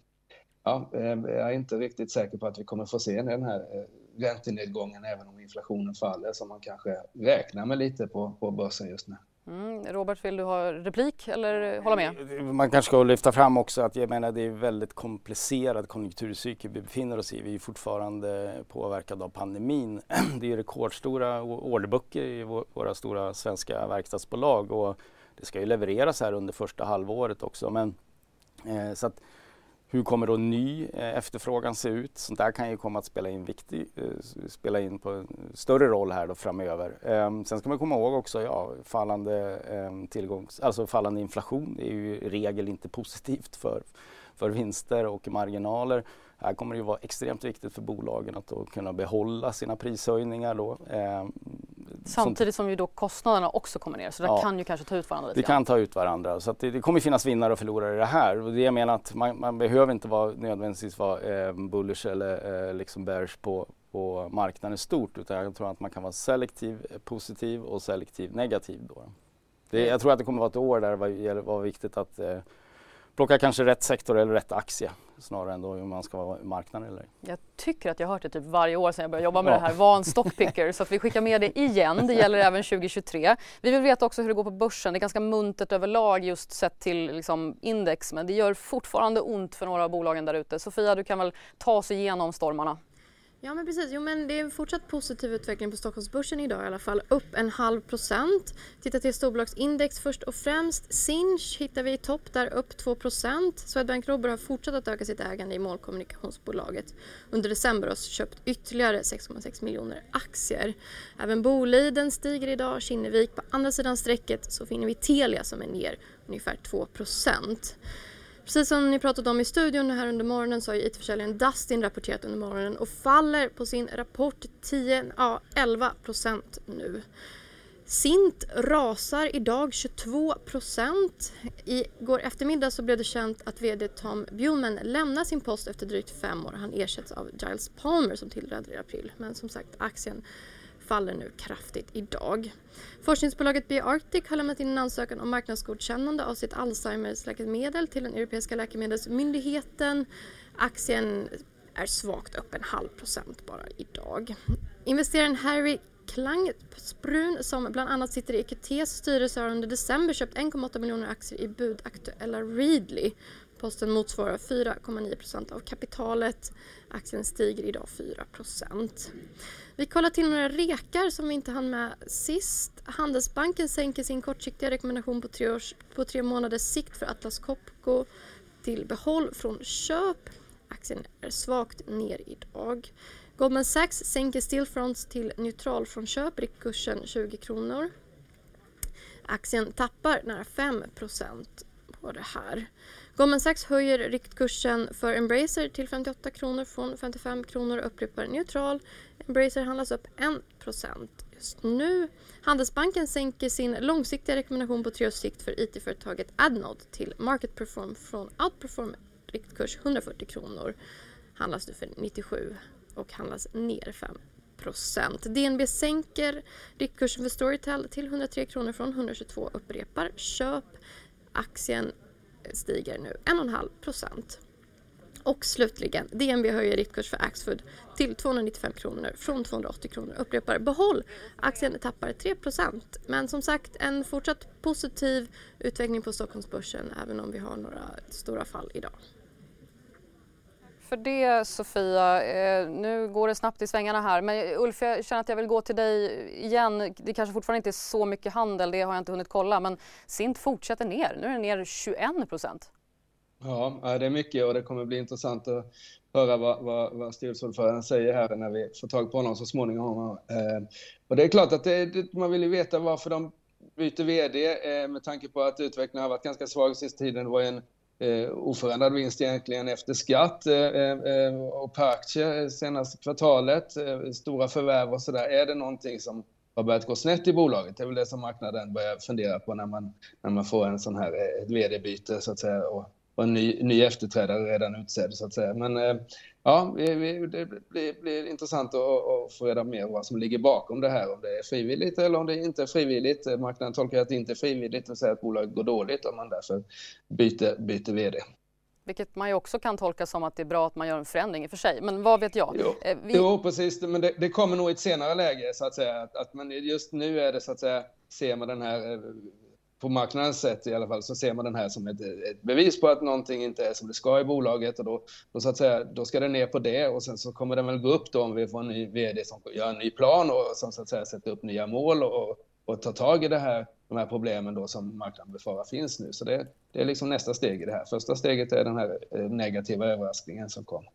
Ja, eh, jag är inte riktigt säker på att vi kommer få se den här eh, räntenedgången även om inflationen faller som man kanske räknar med lite på, på börsen just nu. Mm. Robert, vill du ha replik eller hålla med? Man kanske ska lyfta fram också att jag menar det är väldigt komplicerad konjunkturcykel vi befinner oss i. Vi är fortfarande påverkade av pandemin. Det är rekordstora orderböcker i våra stora svenska verkstadsbolag och det ska ju levereras här under första halvåret också. Men, eh, så att, hur kommer då ny eh, efterfrågan se ut? Sånt där kan ju komma att spela in, viktig, eh, spela in på en större roll här då framöver. Ehm, sen ska man komma ihåg också, ja, fallande, ehm, tillgångs, alltså fallande inflation är ju i regel inte positivt för, för vinster och marginaler. Här kommer det ju vara extremt viktigt för bolagen att då kunna behålla sina prishöjningar då. Ehm, Samtidigt som ju då kostnaderna också kommer ner så det ja, kan ju kanske ta ut varandra lite Det kan ta ut varandra så det, det, kommer finnas vinnare och förlorare i det här. Och det jag menar att man, man behöver inte vara, nödvändigtvis vara eh, bullish eller eh, liksom bearish på, på marknaden stort utan jag tror att man kan vara selektiv positiv och selektiv negativ. Då. Det, jag tror att det kommer vara ett år där det var viktigt att eh, plocka kanske rätt sektor eller rätt aktie snarare än då hur man ska vara i marknaden eller Jag tycker att jag har hört det typ varje år sedan jag började jobba med ja. det här, var en stockpicker så att vi skickar med det igen. Det gäller även 2023. Vi vill veta också hur det går på börsen. Det är ganska muntert överlag just sett till liksom, index men det gör fortfarande ont för några av bolagen där ute. Sofia, du kan väl ta oss igenom stormarna? Ja men precis, jo men det är en fortsatt positiv utveckling på Stockholmsbörsen idag i alla fall. Upp en halv procent. Titta till storbolagsindex först och främst. Sinch hittar vi i topp där upp 2 procent. Swedbank Robur har fortsatt att öka sitt ägande i målkommunikationsbolaget. Under december har köpt ytterligare 6,6 miljoner aktier. Även Boliden stiger idag, Kinnevik. På andra sidan strecket så finner vi Telia som är ner ungefär 2 procent. Precis som ni pratat om i studion här under morgonen så har IT-försäljaren Dustin rapporterat under morgonen och faller på sin rapport 10, ja 11 procent nu. Sint rasar idag 22 procent. Igår eftermiddag så blev det känt att VD Tom Bjulman lämnar sin post efter drygt fem år. Han ersätts av Giles Palmer som tillträder i april. Men som sagt, aktien faller nu kraftigt idag. Forskningsbolaget BioArctic har lämnat in en ansökan om marknadsgodkännande av sitt Alzheimers läkemedel till den europeiska läkemedelsmyndigheten. Aktien är svagt upp en halv procent bara idag. Investeraren Harry Klangsbrun som bland annat sitter i EQTs styrelse har under december köpt 1,8 miljoner aktier i budaktuella Readly. Posten motsvarar 4,9 procent av kapitalet. Aktien stiger idag 4 procent. Vi kollar till några rekar som vi inte hann med sist. Handelsbanken sänker sin kortsiktiga rekommendation på tre, års, på tre månaders sikt för Atlas Copco till behåll från köp. Aktien är svagt ner idag. Goldman Sachs sänker Stillfronts till neutral från köp, riktkursen 20 kronor. Aktien tappar nära 5% på det här. Goldman Sachs höjer riktkursen för Embracer till 58 kronor från 55 kronor och upprepar neutral. Embracer handlas upp 1 procent just nu. Handelsbanken sänker sin långsiktiga rekommendation på tre års sikt för IT-företaget Adnod till Market Perform från Outperform riktkurs 140 kronor. Handlas nu för 97 och handlas ner 5% DNB sänker riktkursen för Storytel till 103 kronor från 122 upprepar köp. Aktien stiger nu 1,5 procent. Och slutligen, DNB höjer riktkurs för Axfood till 295 kronor från 280 kronor. Upprepar, behåll! Aktien tappar 3% Men som sagt, en fortsatt positiv utveckling på Stockholmsbörsen även om vi har några stora fall idag för det Sofia. Eh, nu går det snabbt i svängarna här men Ulf jag känner att jag vill gå till dig igen. Det kanske fortfarande inte är så mycket handel, det har jag inte hunnit kolla men Sint fortsätter ner. Nu är den ner 21 procent. Ja, det är mycket och det kommer bli intressant att höra vad, vad, vad styrelseordföranden säger här när vi får tag på honom så småningom. Eh, och det är klart att det, man vill ju veta varför de byter VD eh, med tanke på att utvecklingen har varit ganska svag sista tiden. Det var en eh, oförändrad vinst egentligen efter skatt eh, eh, eh och per aktie eh, senaste kvartalet, eh, stora förvärv och sådär. Är det någonting som har börjat gå snett i bolaget? Det är väl det som marknaden börjar fundera på när man, när man får en sån här eh, ett vd-byte så att säga och, och en ny, ny efterträdare redan utsedd så att säga. Men ja, det blir, blir intressant att, att, få reda mer vad som ligger bakom det här. Om det är frivilligt eller om det inte är frivilligt. Marknaden tolkar att det inte är frivilligt, och säger att bolaget går dåligt om man därför byter, byter vd. Vilket man ju också kan tolka som att det är bra att man gör en förändring i och för sig. Men vad vet jag? Jo, eh, vi... jo precis. Men det, det, kommer nog i ett senare läge så att säga. Att, att man just nu är det så att säga, ser man den här eh, på marknadens sätt i alla fall så ser man den här som ett, ett, bevis på att någonting inte är som det ska i bolaget och då, då, så att säga, då ska det ner på det och sen så kommer den väl gå upp då om vi får en ny vd som gör en ny plan och som så att säga sätter upp nya mål och, och tar tag i det här, de här problemen då som marknaden befarar finns nu. Så det, det är liksom nästa steg i det här. Första steget är den här eh, negativa överraskningen som kommer.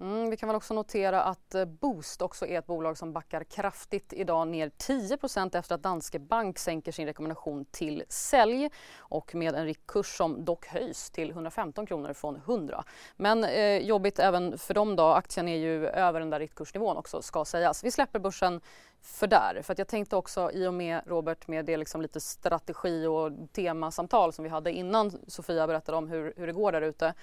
Mm, vi kan väl också notera att eh, Boost också är ett bolag som backar kraftigt idag ner 10% efter att Danske Bank sänker sin rekommendation till sälj och med en kurs som dock höjs till 115 kronor från 100. Men eh, jobbigt även för dem då. Aktien är ju över den där riktkursnivån också ska sägas. Vi släpper börsen för där. För att jag tänkte också i och med Robert med det liksom lite strategi och temasamtal som vi hade innan Sofia berättade om hur, hur det går där ute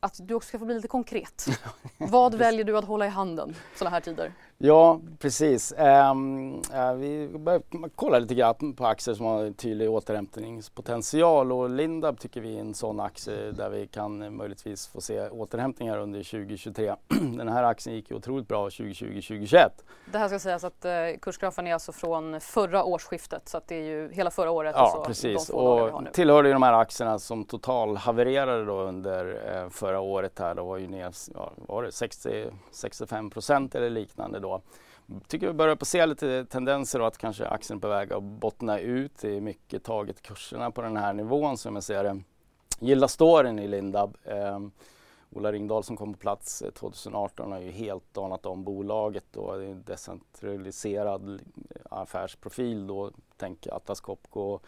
att du också ska få bli lite konkret. Vad väljer du att hålla i handen sådana här tider? Ja, precis. Um, uh, vi börjar kolla lite grann på aktier som har tydlig återhämtningspotential och Lindab tycker vi är en sån aktie där vi kan möjligtvis få se återhämtningar under 2023. Den här aktien gick ju otroligt bra 2020-2021. Det här ska sägas att uh, kursgrafen är alltså från förra årsskiftet så att det är ju hela förra året. Ja, alltså precis. Och tillhörde ju de här aktierna som total havererade då under uh, förra året här. Då var ju ner ja, var det 60, 65 procent eller liknande då. Tycker vi börjar på se lite tendenser då att kanske aktien är på väg att bottna ut. Det är mycket taget kurserna på den här nivån som jag ser det. Gillar storyn i Lindab. Eh, Ola Ringdahl som kom på plats eh, 2018 har ju helt danat om bolaget och det är en decentraliserad affärsprofil då. Tänk Atlas Copco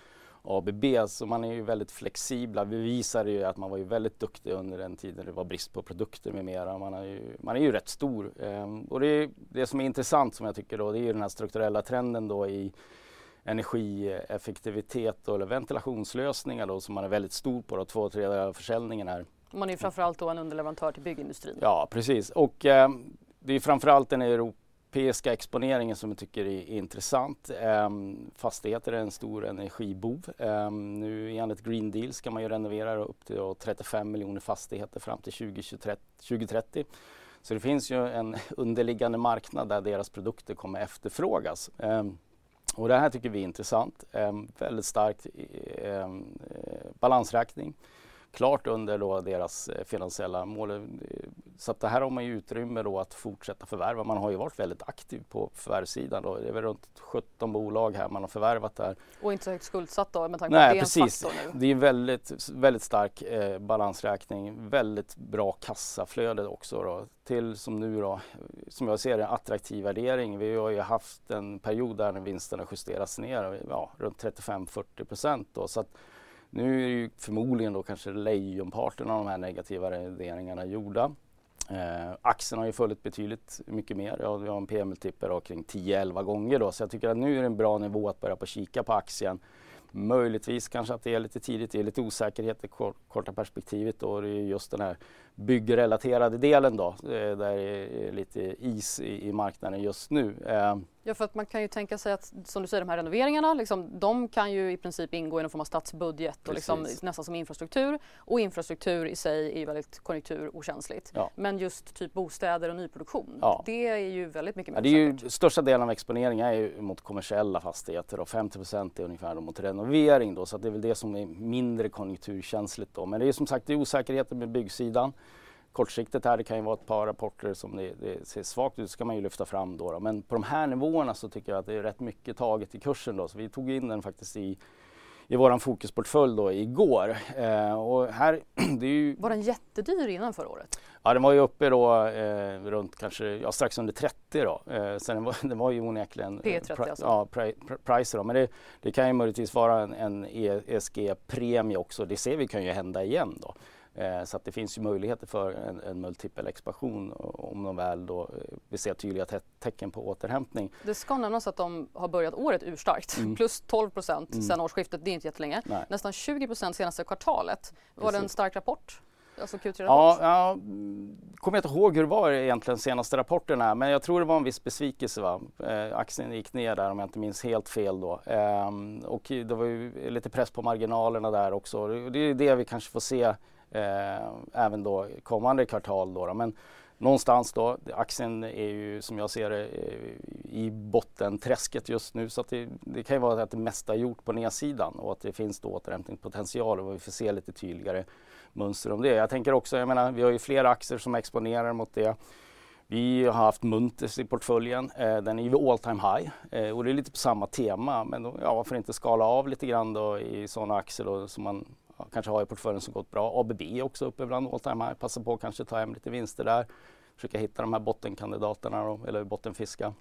ABB. Så man är ju väldigt flexibla. Vi visade ju att man var ju väldigt duktig under den tiden det var brist på produkter med mera. Man är ju, man är ju rätt stor. Ehm, och det, det som är intressant som jag tycker då det är ju den här strukturella trenden då i energieffektivitet eller ventilationslösningar då som man är väldigt stor på. Då, två tredjedelar av försäljningen är. Man är framförallt då en underleverantör till byggindustrin. Ja precis och eh, det är framförallt den Europa europeiska exponeringen som jag tycker är intressant. Um, fastigheter är en stor energibov. Um, nu enligt Green Deal ska man ju renovera upp till 35 miljoner fastigheter fram till 2030. Så det finns ju en underliggande marknad där deras produkter kommer efterfrågas. Um, och det här tycker vi är intressant. väldigt stark eh, balansräkning klart under då deras eh, finansiella mål. Eh, så att det här har man ju utrymme då att fortsätta förvärva. Man har ju varit väldigt aktiv på förvärvssidan. Då. Det är väl runt 17 bolag här man har förvärvat där. Och inte så högt skuldsatt då med tanke på att det är precis. en faktor nu? Det är en väldigt, väldigt stark eh, balansräkning. Väldigt bra kassaflöde också då. Till som nu då, som jag ser det, attraktiv värdering. Vi har ju haft en period där vinsterna justerats ner ja, runt 35-40 procent. Så att nu är ju förmodligen då kanske lejonparten av de här negativa värderingarna gjorda. Eh, aktien har ju följt betydligt mycket mer. Jag har en pm-multipel kring 10-11 gånger då så jag tycker att nu är det en bra nivå att börja på kika på aktien. Möjligtvis kanske att det är lite tidigt, det är lite osäkerhet i korta perspektivet och det är just den här byggrelaterade delen då, eh, där det är lite is i, marknaden just nu. Eh, Ja, för att man kan ju tänka sig att som du säger, de här renoveringarna, liksom, de kan ju i princip ingå i någon form av statsbudget och liksom, nästan som infrastruktur. Och infrastruktur i sig är ju väldigt konjunkturokänsligt. Ja. Men just typ bostäder och nyproduktion, ja. det är ju väldigt mycket mer ja, ju, Största delen av exponeringen är ju mot kommersiella fastigheter och 50% är ungefär mot renovering då, så det är väl det som är mindre konjunkturkänsligt då. Men det är som sagt det är osäkerheter med byggsidan. Kortsiktigt här, det kan ju vara ett par rapporter som det, det ser svagt ut, ska man ju lyfta fram då, då, Men på de här nivåerna så tycker jag att det är rätt mycket taget i kursen då. Så vi tog in den faktiskt i i våran fokusportfölj då igår. Eh, och här, det är ju... Var den jättedyr innan förra året? Ja, den var ju uppe då eh, runt kanske ja, strax under 30 då. Eh, så den var, den var ju onekligen P30 pri, alltså? Ja, pri, pri, price då. Men det, det, kan ju möjligtvis vara en, en ESG-premie också. Det ser vi kan ju hända igen då. Eh, så att det finns ju möjligheter för en, en multipel expansion om de väl då eh, vi ser tydliga te tecken på återhämtning. Det ska nämnas att de har börjat året urstarkt. Mm. Plus 12 procent mm. sedan årsskiftet, det är inte jättelänge. Nej. Nästan 20 procent senaste kvartalet. Var det en stark rapport? Alltså Q3-rapport? Ja, jag kommer inte ihåg hur det var egentligen senaste rapporterna men jag tror det var en viss besvikelse. Va? Eh, aktien gick ner där om jag inte minns helt fel då. Eh, och det var ju lite press på marginalerna där också. Det är det vi kanske får se eh, även då kommande kvartal. Då, då. Men någonstans då, aktien är ju som jag ser det eh, i bottenträsket just nu så att det, det kan ju vara att det mesta är gjort på nedsidan och att det finns då återhämtningspotential och vi får se lite tydligare mönster om det. Jag tänker också, jag menar, vi har ju flera aktier som exponerar mot det. Vi har haft Munters i portföljen. Eh, den är ju all time high eh, och det är lite på samma tema. Men då, ja, varför inte skala av lite grann då i sådana aktier då, som man kanske har i portföljen som gått bra. ABB är också uppe bland all time high. Passa på att kanske ta hem lite vinster där. Försöka hitta de här bottenkandidaterna då, eller bottenfiska.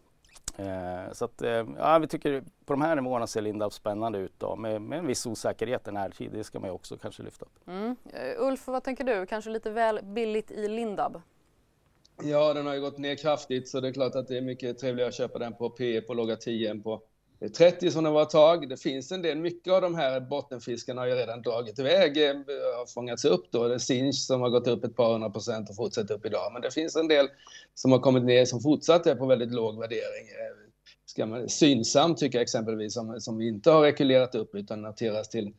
Eh, så att, eh, ja, vi tycker på de här nivåerna ser Lindab spännande ut då, med, med en viss osäkerhet i närtid. Det ska man ju också kanske lyfta upp. Mm. Uh, Ulf, vad tänker du? Kanske lite väl billigt i Lindab? Ja, den har ju gått ner kraftigt så det är klart att det är mycket trevligare att köpa den på P på låga 10 än på 30 som det var ett tag. Det finns en del, mycket av de här bottenfiskarna har ju redan dragit iväg, eh, har fångats upp då. Det är Sinch som har gått upp ett par hundra procent och fortsätter upp idag. Men det finns en del som har kommit ner som fortsatt är på väldigt låg värdering. Eh, ska man, synsam tycker jag exempelvis, som, som vi inte har rekylerat upp utan noteras till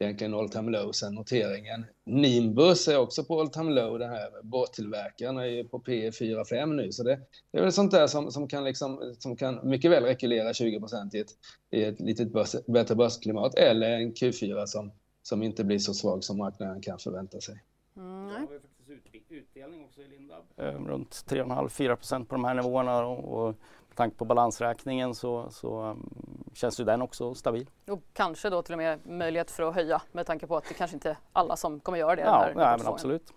egentligen all time low sen noteringen. Nimbus är också på all time low, den här båttillverkaren är ju på P 4-5 nu. Så det, det, är väl sånt där som, som, kan, liksom, som kan mycket väl rekulera 20 i ett, i ett lite börs, bättre börsklimat eller en Q4 som, som inte blir så svag som marknaden kan förvänta sig. Mm. Utdelning också i Lindab. Eh, runt 3,5-4% på de här nivåerna. Och, och tanke på balansräkningen så, så um, känns ju den också stabil. Och kanske då till och med möjlighet för att höja med tanke på att det kanske inte är alla som kommer göra det. Ja, nej, men absolut.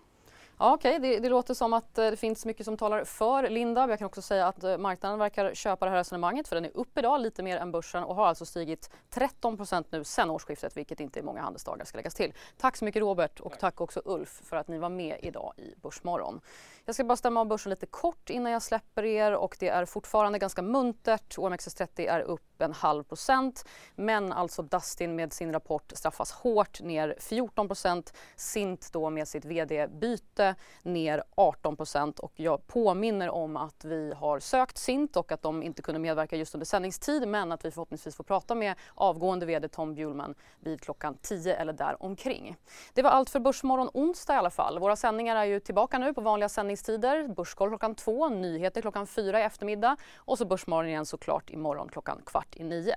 Ja, Okej, okay. det, det, låter som att eh, det finns mycket som talar för Lindab. Jag kan också säga att eh, marknaden verkar köpa det här resonemanget för den är upp idag lite mer än börsen och har alltså stigit 13% nu sen årsskiftet vilket inte är många handelsdagar ska läggas till. Tack så mycket Robert och tack också Ulf för att ni var med idag i Börsmorgon. Jag ska bara stämma av börsen lite kort innan jag släpper er och det är fortfarande ganska muntert. OMXS30 är upp en halv procent. Men alltså Dustin med sin rapport straffas hårt ner 14 procent. Sint då med sitt vd-byte ner 18 procent. Och jag påminner om att vi har sökt Sint och att de inte kunde medverka just under sändningstid men att vi förhoppningsvis får prata med avgående vd Tom Bjulman vid klockan 10 eller där omkring. Det var allt för Börsmorgon onsdag i alla fall. Våra sändningar är ju tillbaka nu på vanliga sändningstider. Börskoll klockan två, nyheter klockan fyra i eftermiddag och så Börsmorgon igen såklart imorgon klockan kvart kvart i nio.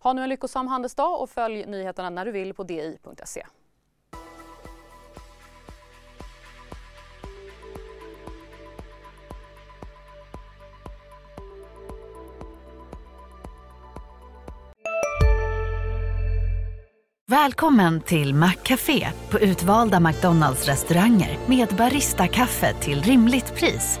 Ha nu en lyckosam handelsdag och följ nyheterna när du vill på di.se. Välkommen till Maccafé på utvalda McDonalds restauranger med Baristakaffe till rimligt pris.